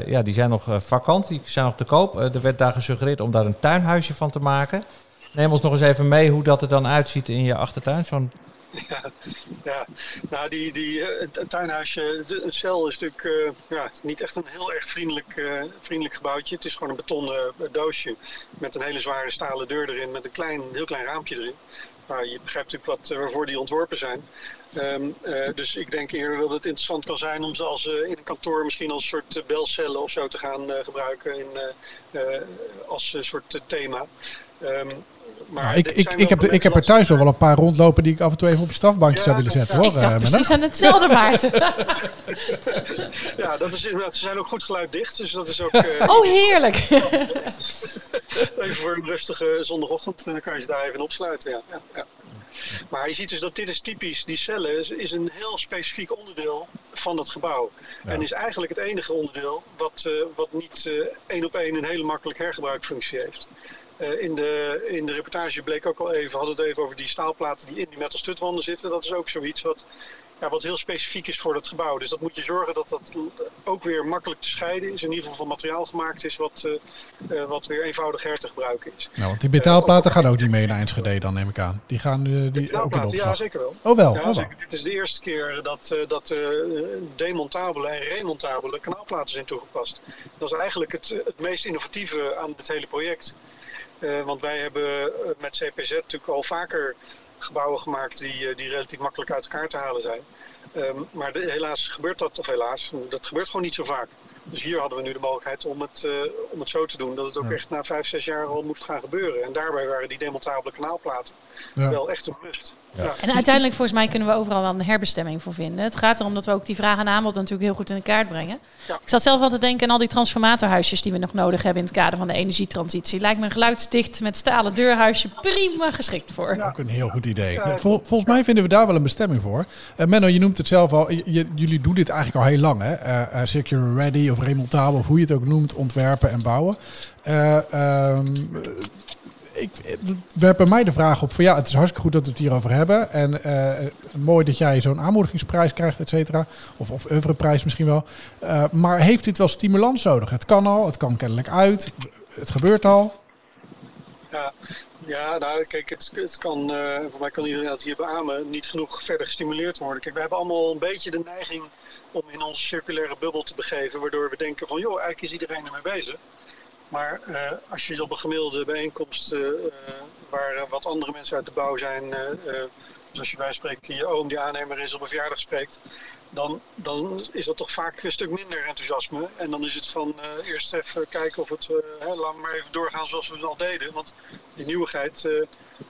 Speaker 2: ja, die zijn nog vakant, die zijn nog te koop. er werd daar gesuggereerd om daar een tuinhuisje van te maken. Neem ons nog eens even mee hoe dat er dan uitziet in je achtertuin. Zo'n
Speaker 8: Ja, ja. nou die, die, het tuinhuisje, een cel is natuurlijk ja, niet echt een heel erg vriendelijk, vriendelijk gebouwtje. Het is gewoon een betonnen doosje met een hele zware stalen deur erin, met een klein, heel klein raampje erin. Nou, je begrijpt natuurlijk wat, waarvoor die ontworpen zijn. Ehm, dus ik denk eerder dat het interessant kan zijn om ze als, in een kantoor misschien als soort belcellen of zo te gaan gebruiken in, als soort thema.
Speaker 3: Um, maar nou, ik, ik, ik, heb, ik heb er thuis wel wel een paar rondlopen die ik af en toe even op je strafbankje zou willen zetten. Hoor,
Speaker 4: ik dacht uh, precies aan hetzelfde, Maarten.
Speaker 8: ja, dat is inderdaad. Ze zijn ook goed geluiddicht, dus dat is ook... Uh,
Speaker 4: oh, heerlijk!
Speaker 8: even voor een rustige zondagochtend, dan kan je ze daar even opsluiten. Ja, ja, ja. Maar je ziet dus dat dit is typisch, die cellen is, is een heel specifiek onderdeel van dat gebouw. En is eigenlijk het enige onderdeel wat, uh, wat niet één op één een hele makkelijk hergebruikfunctie heeft. Eh, in, de, in de reportage bleek ook al even, hadden het even over die staalplaten die in die metal stutwanden zitten. Dat is ook zoiets wat, ja, wat heel specifiek is voor dat gebouw. Dus dat moet je zorgen dat dat ook weer makkelijk te scheiden is. In ieder geval van materiaal gemaakt is wat, uh, uh, wat weer eenvoudig her te gebruiken is.
Speaker 3: Nou, want die metaalplaten gaan ook niet mee naar Enschede dan, neem ik aan. Die gaan die ook in de opslag.
Speaker 8: Ja, zeker wel.
Speaker 3: Oh wel?
Speaker 8: Ja,
Speaker 3: oh, wel.
Speaker 8: Zeker. Dit is de eerste keer dat, dat demontabele en remontabele kanaalplaten zijn toegepast. Dat is eigenlijk het, het meest innovatieve aan dit hele project. Uh, want wij hebben eh, met CPZ natuurlijk al vaker gebouwen gemaakt die, uh, die relatief makkelijk uit elkaar te halen zijn. Um, maar de, helaas gebeurt dat, of helaas, dat gebeurt gewoon niet zo vaak. Dus hier hadden we nu de mogelijkheid om het, uh, om het zo te doen dat het ook ja. echt na vijf, zes jaar al moest gaan gebeuren. En daarbij waren die demontabele kanaalplaten ja. wel echt een must.
Speaker 4: Ja. En uiteindelijk volgens mij kunnen we overal wel een herbestemming voor vinden. Het gaat erom dat we ook die vraag en aanbod natuurlijk heel goed in de kaart brengen. Ja. Ik zat zelf wel te denken aan al die transformatorhuisjes die we nog nodig hebben in het kader van de energietransitie. Lijkt me een geluidsdicht met stalen deurhuisje prima geschikt voor.
Speaker 3: Ja. Ook een heel goed idee. Vol, volgens mij vinden we daar wel een bestemming voor. Uh, Menno, je noemt het zelf al. Jullie doen dit eigenlijk al heel lang. Hè? Uh, uh, secure ready of remontabel of hoe je het ook noemt. Ontwerpen en bouwen. Um, ik, we hebben mij de vraag op van ja, het is hartstikke goed dat we het hierover hebben. En uh, mooi dat jij zo'n aanmoedigingsprijs krijgt, et cetera. Of, of oeuvreprijs misschien wel. Uh, maar heeft dit wel stimulans nodig? Het kan al, het kan kennelijk uit. Het gebeurt al.
Speaker 8: Ja, ja nou kijk, het, het kan, uh, voor mij kan iedereen dat hier beamen, niet genoeg verder gestimuleerd worden. Kijk, we hebben allemaal een beetje de neiging om in onze circulaire bubbel te begeven. Waardoor we denken van joh, eigenlijk is iedereen ermee bezig. Maar uh, als je op een gemiddelde bijeenkomst uh, waar uh, wat andere mensen uit de bouw zijn, dus als je bij spreken je oom die aannemer is op een verjaardag spreekt, dan, dan is dat toch vaak een stuk minder enthousiasme. En dan is het van eerst even kijken of het, hè, laat maar even doorgaan zoals we het al deden. Want die nieuwigheid,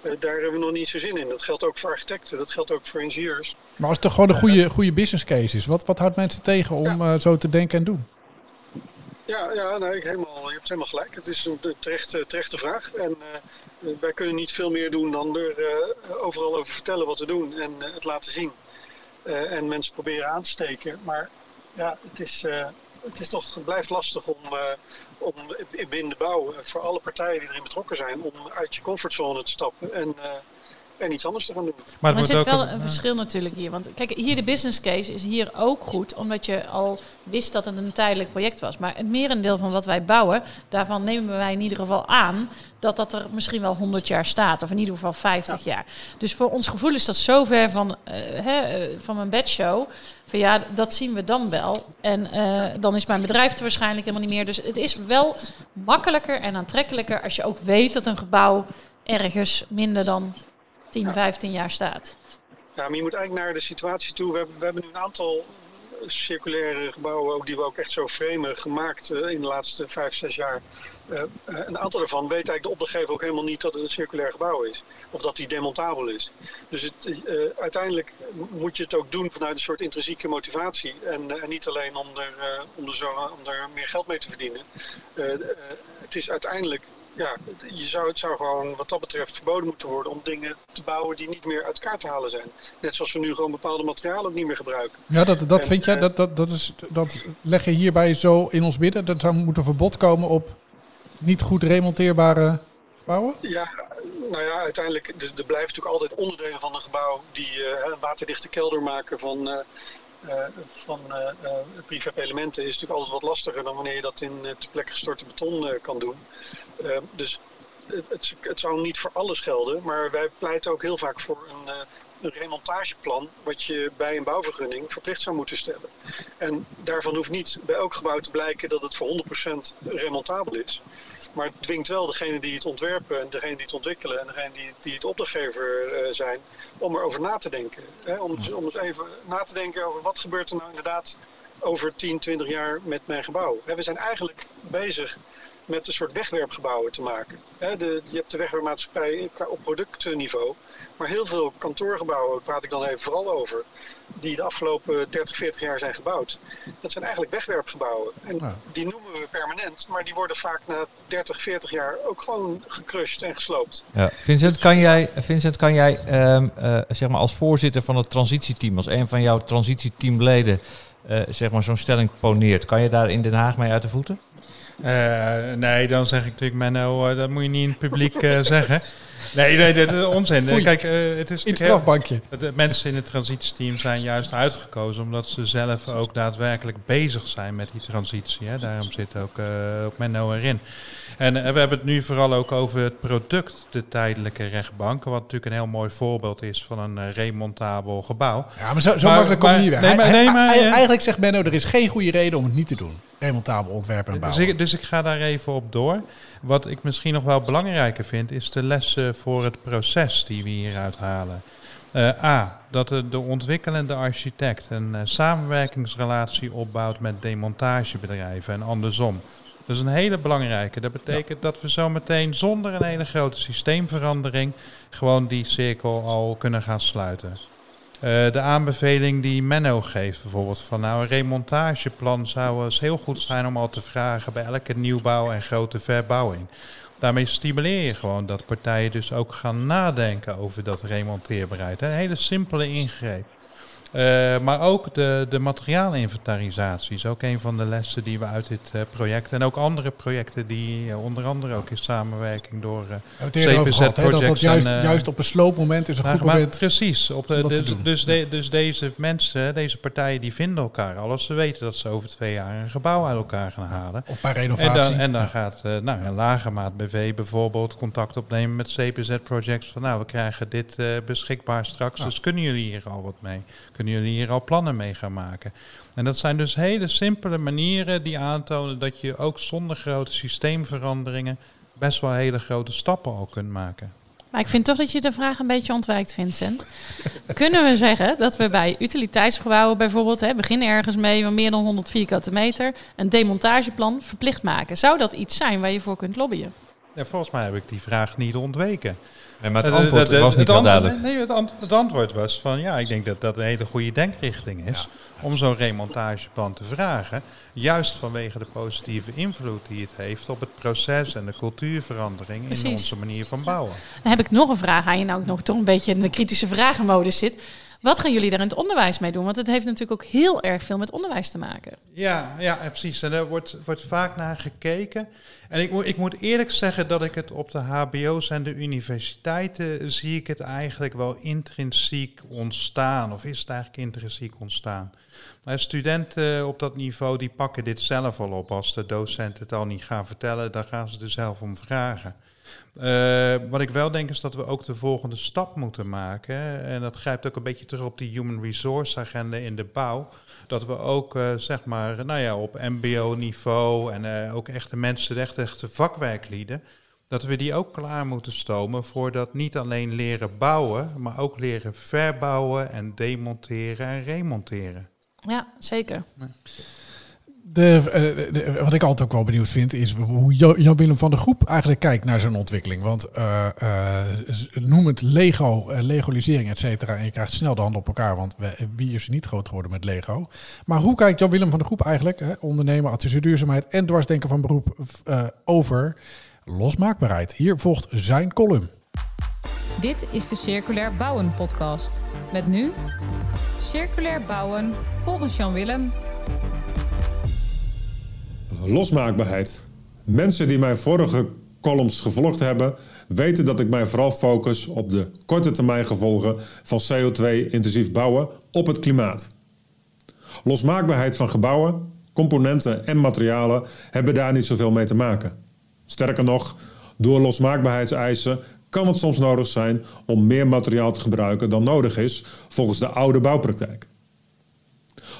Speaker 8: daar hebben we nog niet zo zin in. Dat geldt ook voor architecten, dat geldt ook voor ingenieurs.
Speaker 3: Maar als het toch gewoon een goede, goede business case is, wat, wat houdt mensen tegen om ja. zo te denken en doen?
Speaker 8: Ja, ja nee, helemaal, je hebt helemaal gelijk. Het is een terechte, terechte vraag. En uh, wij kunnen niet veel meer doen dan er overal over vertellen wat we doen en het laten zien. en mensen proberen aan te steken. Maar ja, het is, het is toch, blijft lastig om, om binnen de bouw, voor alle partijen die erin betrokken zijn, om uit je comfortzone te stappen. En, en iets anders te gaan doen.
Speaker 4: Maar, er zit wel een, een verschil natuurlijk hier. Want kijk, hier de business case is hier ook goed, omdat je al wist dat het een tijdelijk project was. Maar het merendeel van wat wij bouwen, daarvan nemen wij in ieder geval aan dat dat er misschien wel 100 jaar staat, of in ieder geval 50 ja. jaar. Dus voor ons gevoel is dat zo ver van, uh, hè, van mijn bedshow. Van ja, dat zien we dan wel. En uh, dan is mijn bedrijf er waarschijnlijk helemaal niet meer. Dus het is wel makkelijker en aantrekkelijker als je ook weet dat een gebouw ergens minder dan 10, 15 jaar staat.
Speaker 8: Ja, maar je moet eigenlijk naar de situatie toe. We hebben, we hebben nu een aantal circulaire gebouwen, ook die we ook echt zo framen, gemaakt uh, in de laatste 5, 6 jaar. Uh, uh, een aantal daarvan weet eigenlijk de opdrachtgever ook helemaal niet dat het een circulair gebouw is. Of dat die demontabel is. Dus het, uiteindelijk moet je het ook doen vanuit een soort intrinsieke motivatie. En, en niet alleen om er, om, er zo, om er meer geld mee te verdienen. het is uiteindelijk ja, je zou, het zou gewoon wat dat betreft verboden moeten worden om dingen te bouwen die niet meer uit elkaar te halen zijn. Net zoals we nu gewoon bepaalde materialen ook niet meer gebruiken.
Speaker 3: Ja, dat, dat en, vind jij, dat, dat, dat, is, dat leg je hierbij zo in ons midden? Dat zou moeten verbod komen op niet goed remonteerbare gebouwen?
Speaker 8: Ja, nou ja, uiteindelijk, er, er blijven natuurlijk altijd onderdelen van een gebouw die uh, een waterdichte kelder maken van... Uh, van uh, uh, prefab elementen is natuurlijk altijd wat lastiger dan wanneer je dat in ter plekke gestorte beton kan doen. dus het, het, het, zou niet voor alles gelden, maar wij pleiten ook heel vaak voor een remontageplan wat je bij een bouwvergunning verplicht zou moeten stellen. En daarvan hoeft niet bij elk gebouw te blijken dat het voor 100% remontabel is. Maar het dwingt wel degene die het ontwerpen en degene die het ontwikkelen en degene die, die het opdrachtgever uh, zijn, om erover na te denken. Hè? Om, om eens even na te denken over wat gebeurt er nou inderdaad over 10, 20 jaar met mijn gebouw. We zijn eigenlijk bezig met een soort wegwerpgebouwen te maken. De, je hebt de wegwerpmaatschappij op productniveau. Maar heel veel kantoorgebouwen, praat ik dan even vooral over, die de afgelopen 30, 40 jaar zijn gebouwd. Dat zijn eigenlijk wegwerpgebouwen. En die noemen we permanent, maar die worden vaak na 30, 40 jaar ook gewoon gecrushed en gesloopt.
Speaker 2: Ja. Vincent, kan jij, Vincent, kan jij um, uh, zeg maar als voorzitter van het transitieteam, als een van jouw transitieteamleden, uh, zeg maar zo'n stelling poneert, kan je daar in Den Haag mee uit de voeten?
Speaker 5: Uh, nee, dan zeg ik natuurlijk, Menno, uh, dat moet je niet in het publiek uh, zeggen. Nee, nee, dat is onzin.
Speaker 3: Foei.
Speaker 5: Kijk, het is
Speaker 3: in het strafbankje.
Speaker 5: Mensen in het transitiesteam zijn juist uitgekozen omdat ze zelf ook daadwerkelijk bezig zijn met die transitie. Hè. Daarom zit ook, ook Menno erin. En we hebben het nu vooral ook over het product, de tijdelijke rechtbank. Wat natuurlijk een heel mooi voorbeeld is van een remontabel gebouw.
Speaker 3: Ja, maar zo, zo
Speaker 5: Maar-
Speaker 3: makkelijk
Speaker 5: maar-
Speaker 3: het niet weg.
Speaker 5: nee, maar- nee, maar-.
Speaker 3: Eigenlijk zegt Benno, er is geen goede reden om het niet te doen. Remontabel ontwerpen en
Speaker 5: Dus
Speaker 3: bouwen.
Speaker 5: ik, dus ik ga daar even op door. Wat ik misschien nog wel belangrijker vind, is de lessen voor het proces die we hieruit halen. Eh, A, dat de, de ontwikkelende architect een eh, samenwerkingsrelatie opbouwt met demontagebedrijven en andersom. Dat is een hele belangrijke. Dat betekent dat we zometeen zonder een hele grote systeemverandering gewoon die cirkel al kunnen gaan sluiten. Eh, de aanbeveling die Menno geeft bijvoorbeeld van nou een remontageplan zou eens heel goed zijn om al te vragen bij elke nieuwbouw en grote verbouwing. Daarmee stimuleer je gewoon dat partijen dus ook gaan nadenken over dat remonteerbeleid. Een hele simpele ingreep. Eh, maar ook de, de materiaalinventarisatie is ook een van de lessen die we uit dit eh, project en ook andere projecten die eh, onder andere ook in samenwerking door
Speaker 3: We hebben het eerder over
Speaker 5: CPZ
Speaker 3: gehad, hè, dat dat juist,
Speaker 5: en,
Speaker 3: juist op een sloopmoment is een goed
Speaker 5: maar
Speaker 3: moment.
Speaker 5: precies. Op de, dus, dus, de- dus deze mensen, deze partijen, die vinden elkaar al als ze weten dat ze over twee jaar een gebouw uit elkaar gaan halen.
Speaker 3: Of bij
Speaker 5: En
Speaker 3: renovatie.
Speaker 5: dan, en dan gaat nou, een lagermaat BV bijvoorbeeld contact opnemen met CPZ Projects. Van nou, we krijgen dit beschikbaar straks.
Speaker 3: Ja.
Speaker 5: Dus kunnen jullie hier al wat mee? Kunnen jullie hier al plannen mee gaan maken? En dat zijn dus hele simpele manieren die aantonen dat je ook zonder grote systeemveranderingen best wel hele grote stappen al kunt maken.
Speaker 4: Maar ik vind toch dat je de vraag een beetje ontwijkt, Vincent. Kunnen we zeggen dat we bij utiliteitsgebouwen bijvoorbeeld, hè, beginnen ergens mee van meer dan 100 vierkante meter, een demontageplan verplicht maken? Zou dat iets zijn waar je voor kunt lobbyen?
Speaker 5: Ja, volgens mij heb ik die vraag niet ontweken.
Speaker 2: Nee, maar het
Speaker 5: Eh,
Speaker 2: antwoord
Speaker 5: de- de-
Speaker 2: was niet duidelijk.
Speaker 5: Nee, het, ant- het antwoord was van ja, ik denk dat dat een hele goede denkrichting is. Om zo'n remontageplan te vragen. Juist vanwege de positieve invloed die het heeft op het proces en de cultuurverandering
Speaker 4: Precies.
Speaker 5: in onze manier van bouwen.
Speaker 4: Dan heb ik nog een vraag aan je, nou ik nog toch een beetje in de kritische vragenmodus zit. Wat gaan jullie daar in het onderwijs mee doen? Want het heeft natuurlijk ook heel erg veel met onderwijs te maken.
Speaker 5: Ja, ja, precies. En daar wordt, wordt vaak naar gekeken. En ik, ik moet eerlijk zeggen dat ik het op de HBO's en de universiteiten zie ik het eigenlijk wel intrinsiek ontstaan. Of is het eigenlijk intrinsiek ontstaan? Maar studenten op dat niveau die pakken dit zelf al op. Als de docent het al niet gaan vertellen, dan gaan ze er zelf om vragen. Eh, wat ik wel denk is dat we ook de volgende stap moeten maken. En dat grijpt ook een beetje terug op die human resource agenda in de bouw. Dat we ook eh, zeg maar, nou ja, op MBO-niveau en eh, ook echte mensen, echt echte vakwerklieden, dat we die ook klaar moeten stomen voor dat niet alleen leren bouwen, maar ook leren verbouwen en demonteren en remonteren.
Speaker 4: Ja, zeker.
Speaker 3: Eh, de- wat ik altijd ook wel benieuwd vind, is hoe Jan-Willem van der Groep eigenlijk kijkt naar zijn ontwikkeling. Want eh, z- noem het Lego, eh, legalisering, et cetera. En je krijgt snel de hand op elkaar, want wie is er niet groot geworden met Lego? Maar hoe kijkt Jan-Willem van der Groep eigenlijk, hè, ondernemer, adviseur duurzaamheid en dwarsdenker van beroep, over losmaakbaarheid? Hier volgt zijn column.
Speaker 1: Dit is de Circulair Bouwen podcast. Met nu Circulair Bouwen volgens Jan Willem.
Speaker 9: Losmaakbaarheid. Mensen die mijn vorige columns gevolgd hebben, weten dat ik mij vooral focus op de korte termijn gevolgen van CO2-intensief bouwen op het klimaat. Losmaakbaarheid van gebouwen, componenten en materialen hebben daar niet zoveel mee te maken. Sterker nog, door losmaakbaarheidseisen kan het soms nodig zijn om meer materiaal te gebruiken dan nodig is volgens de oude bouwpraktijk.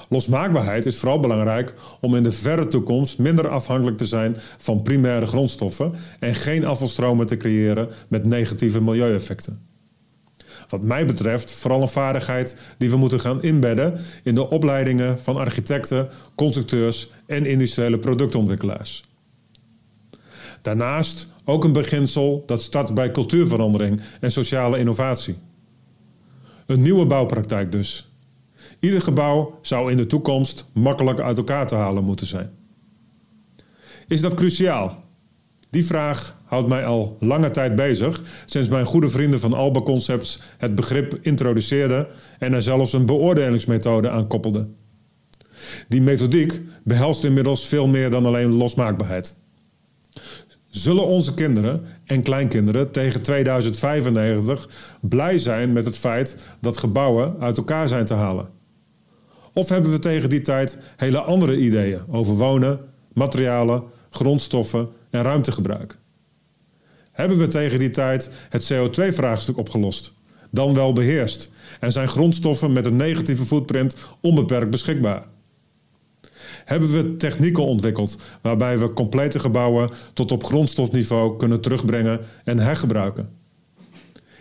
Speaker 9: Losmaakbaarheid is vooral belangrijk om in de verre toekomst minder afhankelijk te zijn van primaire grondstoffen en geen afvalstromen te creëren met negatieve milieueffecten. Wat mij betreft vooral een vaardigheid die we moeten gaan inbedden in de opleidingen van architecten, constructeurs en industriële productontwikkelaars. Daarnaast ook een beginsel dat start bij cultuurverandering en sociale innovatie. Een nieuwe bouwpraktijk dus. Ieder gebouw zou in de toekomst makkelijk uit elkaar te halen moeten zijn. Is dat cruciaal? Die vraag houdt mij al lange tijd bezig, sinds mijn goede vrienden van Alba Concepts het begrip introduceerden en er zelfs een beoordelingsmethode aan koppelden. Die methodiek behelst inmiddels veel meer dan alleen losmaakbaarheid. Zullen onze kinderen en kleinkinderen tegen 2095 blij zijn met het feit dat gebouwen uit elkaar zijn te halen? Of hebben we tegen die tijd hele andere ideeën over wonen, materialen, grondstoffen en ruimtegebruik? Hebben we tegen die tijd het CO2-vraagstuk opgelost, dan wel beheerst, en zijn grondstoffen met een negatieve footprint onbeperkt beschikbaar? Hebben we technieken ontwikkeld waarbij we complete gebouwen tot op grondstofniveau kunnen terugbrengen en hergebruiken?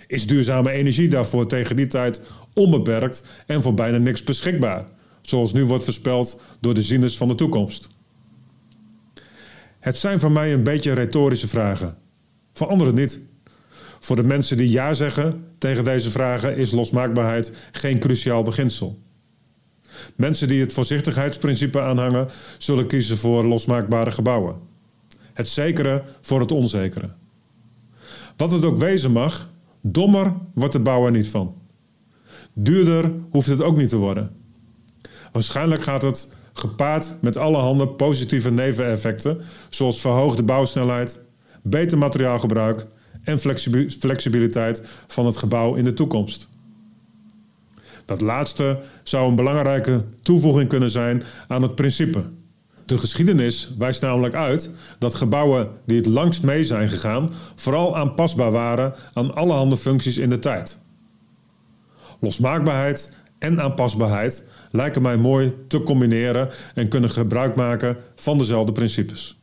Speaker 9: Is duurzame energie daarvoor tegen die tijd onbeperkt en voor bijna niks beschikbaar? Zoals nu wordt voorspeld door de zieners van de toekomst? Het zijn voor mij een beetje retorische vragen. Voor anderen niet. Voor de mensen die ja zeggen tegen deze vragen is losmaakbaarheid geen cruciaal beginsel. Mensen die het voorzichtigheidsprincipe aanhangen, zullen kiezen voor losmaakbare gebouwen. Het zekere voor het onzekere. Wat het ook wezen mag, dommer wordt de bouwer niet van. Duurder hoeft het ook niet te worden. Waarschijnlijk gaat het gepaard met allerhande positieve neveneffecten, zoals verhoogde bouwsnelheid, beter materiaalgebruik en flexibiliteit van het gebouw in de toekomst. Dat laatste zou een belangrijke toevoeging kunnen zijn aan het principe. De geschiedenis wijst namelijk uit dat gebouwen die het langst mee zijn gegaan, vooral aanpasbaar waren aan allerhande functies in de tijd. Losmaakbaarheid en aanpasbaarheid lijken mij mooi te combineren en kunnen gebruik maken van dezelfde principes.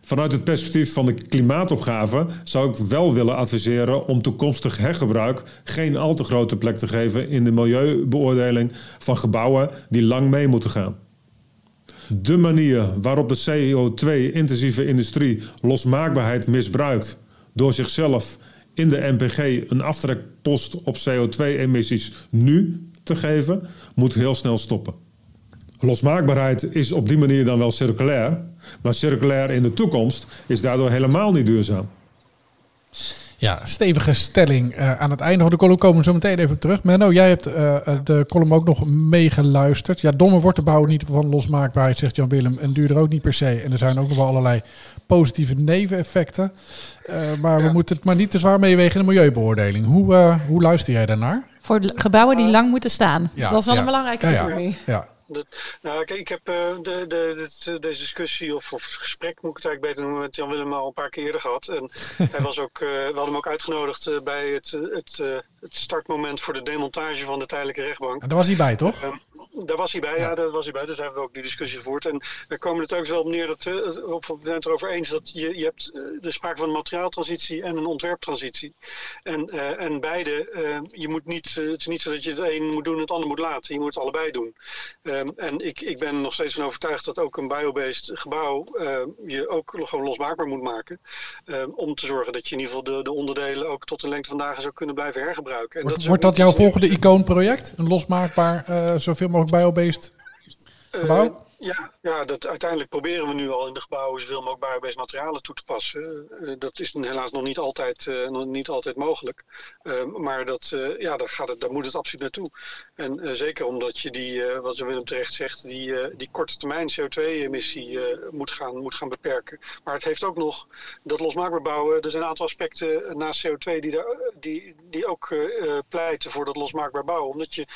Speaker 9: Vanuit het perspectief van de klimaatopgave zou ik wel willen adviseren om toekomstig hergebruik geen al te grote plek te geven in de milieubeoordeling van gebouwen die lang mee moeten gaan. De manier waarop de CO2-intensieve industrie losmaakbaarheid misbruikt door zichzelf in de NPG een aftrekpost op CO2-emissies nu te geven, moet heel snel stoppen. Losmaakbaarheid is op die manier dan wel circulair, maar circulair in de toekomst is daardoor helemaal niet duurzaam.
Speaker 3: Ja, stevige stelling. Uh, aan het einde van de column komen we zo meteen even terug. Menno, jij hebt uh, de column ook nog meegeluisterd. Ja, domme wordt de bouw niet van losmaakbaarheid, zegt Jan Willem. En duurder ook niet per se. En er zijn ook nog wel allerlei positieve neveneffecten. Uh, maar we moeten het maar niet te zwaar meewegen in de milieubeoordeling. Hoe, hoe luister jij daarnaar?
Speaker 4: Voor gebouwen die lang moeten staan. Ja, dat is wel een belangrijke
Speaker 3: theorie. ja.
Speaker 8: Dat, nou, kijk, ik heb uh, de, de, de, deze discussie of, of gesprek, moet ik het eigenlijk beter noemen, met Jan Willem al een paar keer eerder gehad. En hij was ook, uh, we hadden hem ook uitgenodigd bij het, het, het startmoment voor de demontage van de tijdelijke rechtbank.
Speaker 3: En daar was hij bij, toch?
Speaker 8: Ehm, daar was hij bij, ja. ja. daar was hij bij. Dus hebben we ook die discussie gevoerd. En daar komen het ook wel op neer dat uh, op, we zijn het erover eens dat je, je hebt uh, de sprake van een materiaaltransitie en een ontwerptransitie. En, uh, en beide, je moet niet, het is niet zo dat je het een moet doen en het ander moet laten. Je moet het allebei doen. Um, en ik, ik ben nog steeds van overtuigd dat ook een biobased gebouw je ook gewoon losmaakbaar moet maken. Um, om te zorgen dat je in ieder geval de, de onderdelen ook tot de lengte van dagen zou kunnen blijven hergebruiken.
Speaker 3: En wordt dat, wordt dat jouw volgende icoonproject? Een losmaakbaar, zoveel mogelijk biobased gebouw? Uh,
Speaker 8: ja, ja dat, uiteindelijk proberen we nu al in de gebouwen zoveel mogelijk biobased materialen toe te passen. Uh, dat is helaas nog niet altijd, uh, nog niet altijd mogelijk. maar dat, ja, daar, gaat het, daar moet het absoluut naartoe. En zeker omdat je die, wat Willem terecht zegt, die, die korte termijn CO2-emissie moet, gaan, moet gaan beperken. Maar het heeft ook nog dat losmaakbaar bouwen. Er zijn een aantal aspecten naast CO2 die, daar, die, die ook pleiten voor dat losmaakbaar bouwen. Omdat je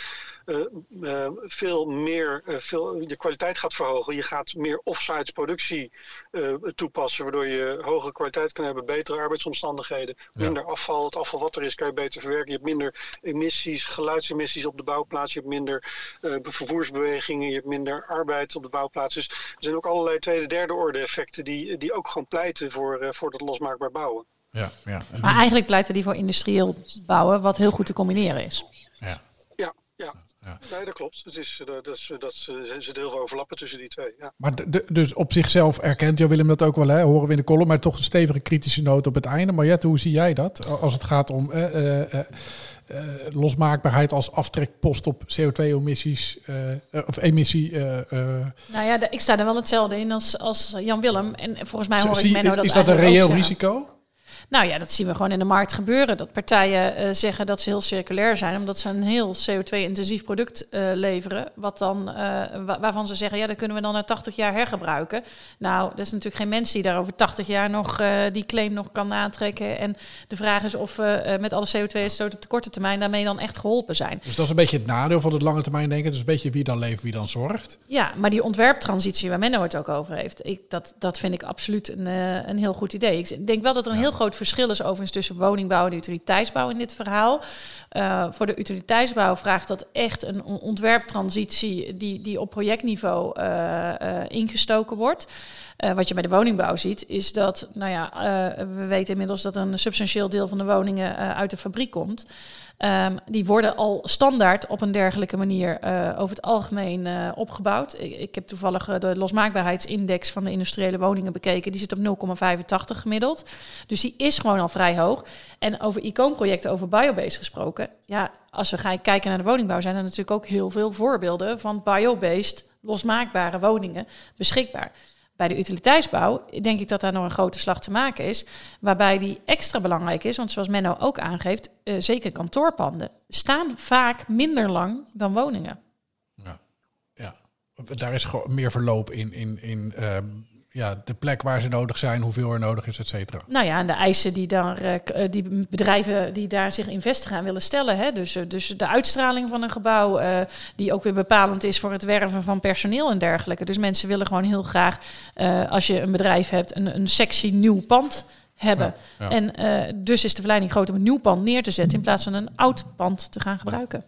Speaker 8: uh, uh, veel meer, uh, veel, de kwaliteit gaat verhogen. Je gaat meer offsite productie uh, toepassen, waardoor je hogere kwaliteit kan hebben, betere arbeidsomstandigheden, minder afval. Het afval wat er is, kan je beter verwerken. Je hebt minder emissies, geluidsemissies op de bouwplaats. Je hebt minder uh, vervoersbewegingen, je hebt minder arbeid op de bouwplaats. Dus er zijn ook allerlei tweede, derde orde effecten die, die ook gewoon pleiten voor, uh, voor dat losmaakbaar bouwen.
Speaker 3: Ja, ja.
Speaker 4: Maar eigenlijk pleiten die voor industrieel bouwen, wat heel goed te combineren is.
Speaker 3: Ja,
Speaker 8: ja, ja. Ja. Nee, dat klopt. Het is, dat, dat, dat, er zit heel veel overlappen tussen die twee. Ja.
Speaker 3: Maar de, dus op zichzelf erkent Jo Willem dat ook wel, hè? horen we in de column, maar toch een stevige kritische noot op het einde. Maar Jet, hoe zie jij dat als het gaat om eh, eh, uh, losmaakbaarheid als aftrekpost op CO2-emissies uh, of emissie.
Speaker 4: nou ja, ik sta er wel hetzelfde in als, als Jan Willem. En volgens mij hoor ik Menno
Speaker 3: dat
Speaker 4: Is
Speaker 3: dat een reëel risico?
Speaker 4: Nou ja, dat zien we gewoon in de markt gebeuren. Dat partijen uh, zeggen dat ze heel circulair zijn, omdat ze een heel CO2-intensief product uh, leveren. Wat dan, uh, wa waarvan ze zeggen, ja, dat kunnen we dan na 80 jaar hergebruiken. Nou, dat is natuurlijk geen mens die daar over 80 jaar nog die claim nog kan aantrekken. En de vraag is of we met alle CO2-uitstoot op de korte termijn daarmee dan echt geholpen zijn.
Speaker 3: Dus dat is een beetje het nadeel van het lange termijn denken. Het is een beetje wie dan leeft, wie dan zorgt.
Speaker 4: Ja, maar die ontwerptransitie waar Menno het ook over heeft, ik, dat, dat vind ik absoluut een, een heel goed idee. Ik denk wel dat er een ja. heel groot verschil is overigens tussen woningbouw en utiliteitsbouw in dit verhaal. Uh, voor de utiliteitsbouw vraagt dat echt een ontwerptransitie die, die op projectniveau uh, uh, ingestoken wordt. wat je bij de woningbouw ziet, is dat, nou ja, we weten inmiddels dat een substantieel deel van de woningen uit de fabriek komt. Um, die worden al standaard op een dergelijke manier uh, over het algemeen uh, opgebouwd. Ik, heb toevallig uh, de losmaakbaarheidsindex van de industriële woningen bekeken. Die zit op 0,85 gemiddeld. Dus die is gewoon al vrij hoog. En over icoonprojecten, over biobased gesproken. Ja, als we gaan kijken naar de woningbouw, zijn er natuurlijk ook heel veel voorbeelden van biobased losmaakbare woningen beschikbaar. Bij de utiliteitsbouw denk ik dat daar nog een grote slag te maken is. Waarbij die extra belangrijk is, want zoals Menno ook aangeeft, uh, zeker kantoorpanden staan vaak minder lang dan woningen.
Speaker 3: Ja, ja. daar is gewoon meer verloop in, in, in uh, ja, de plek waar ze nodig zijn, hoeveel er nodig is, et cetera.
Speaker 4: Nou ja, en de eisen die, daar, uh, die bedrijven die daar zich in vestigen aan willen stellen. Hè? Dus, uh, dus de uitstraling van een gebouw, uh, die ook weer bepalend is voor het werven van personeel en dergelijke. Dus mensen willen gewoon heel graag, als je een bedrijf hebt, een, een sexy nieuw pand hebben. Ja, ja. En dus is de verleiding groot om een nieuw pand neer te zetten in plaats van een oud pand te gaan gebruiken.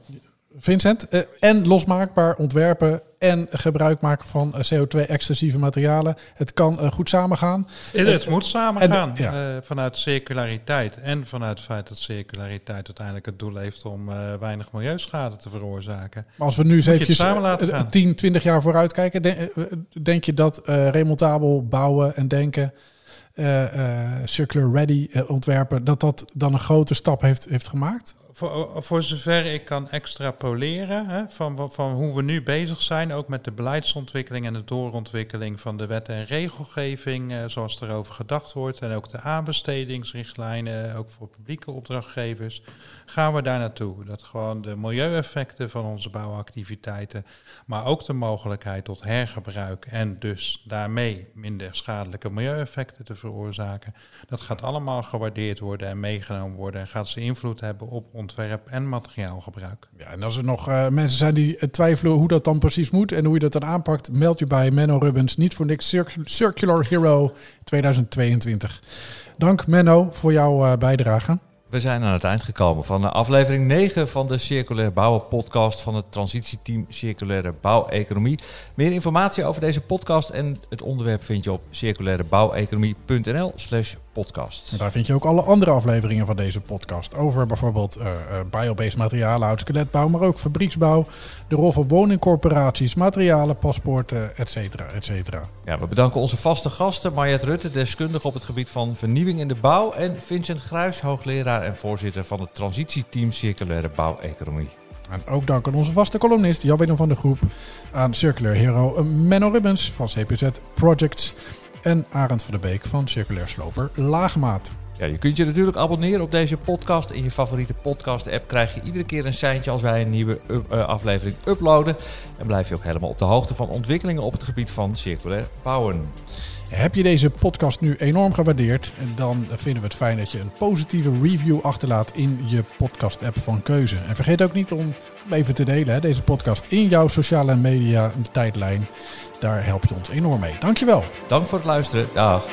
Speaker 3: Vincent, en losmaakbaar ontwerpen en gebruik maken van uh, CO2-extensieve materialen. Het kan uh, goed samengaan.
Speaker 5: Het, het moet samengaan ja. vanuit circulariteit en vanuit het feit dat circulariteit uiteindelijk het doel heeft om weinig milieuschade te veroorzaken.
Speaker 3: Maar als we nu eens even 10, 20 jaar vooruit kijken, denk, denk je dat remontabel bouwen en denken, circular ready ontwerpen, dat dat dan een grote stap heeft, heeft gemaakt?
Speaker 5: Voor, zover ik kan extrapoleren hè, van, van hoe we nu bezig zijn, ook met de beleidsontwikkeling en de doorontwikkeling van de wet en regelgeving, eh, zoals erover gedacht wordt, en ook de aanbestedingsrichtlijnen, ook voor publieke opdrachtgevers, gaan we daar naartoe. Dat gewoon de milieueffecten van onze bouwactiviteiten, maar ook de mogelijkheid tot hergebruik en dus daarmee minder schadelijke milieueffecten te veroorzaken, dat gaat allemaal gewaardeerd worden en meegenomen worden en gaat ze invloed hebben op ontwerp en materiaalgebruik.
Speaker 3: Ja, en als er nog uh, mensen zijn die twijfelen hoe dat dan precies moet en hoe je dat dan aanpakt, meld je bij Menno Rubbens. Niet voor niks Circular Hero 2022. Dank Menno voor jouw uh, bijdrage.
Speaker 2: We zijn aan het eind gekomen van de aflevering 9 van de Circulair Bouwen podcast van het transitieteam Circulaire Bouweconomie. Meer informatie over deze podcast en het onderwerp vind je op circulairebouweconomie.nl slash podcast.
Speaker 3: En daar vind je ook alle andere afleveringen van deze podcast over bijvoorbeeld uh, uh, biobased materialen, oud-skeletbouw, maar ook fabrieksbouw, de rol van woningcorporaties, materialen, paspoorten, et cetera, et cetera.
Speaker 2: Ja, we bedanken onze vaste gasten, Mariette Rutte, deskundige op het gebied van vernieuwing in de bouw en Vincent Gruis, hoogleraar en voorzitter van het transitieteam Circulaire Bouweconomie.
Speaker 3: En ook dank aan onze vaste columnist Jan van de Groep, aan Circular Hero Menno Ribbens van CPZ Projects en Arend van der Beek van Circulair Sloper Laagmaat.
Speaker 2: Ja, je kunt je natuurlijk abonneren op deze podcast. In je favoriete podcast-app krijg je iedere keer een seintje als wij een nieuwe eh, eh, aflevering uploaden. En blijf je ook helemaal op de hoogte van ontwikkelingen op het gebied van circulair bouwen.
Speaker 3: Heb je deze podcast nu enorm gewaardeerd? Dan vinden we het fijn dat je een positieve review achterlaat in je podcast-app van keuze. En vergeet ook niet om even te delen, hè, deze podcast in jouw sociale media tijdlijn. Daar help je ons enorm mee. Dankjewel.
Speaker 2: Dank voor het luisteren. Dag.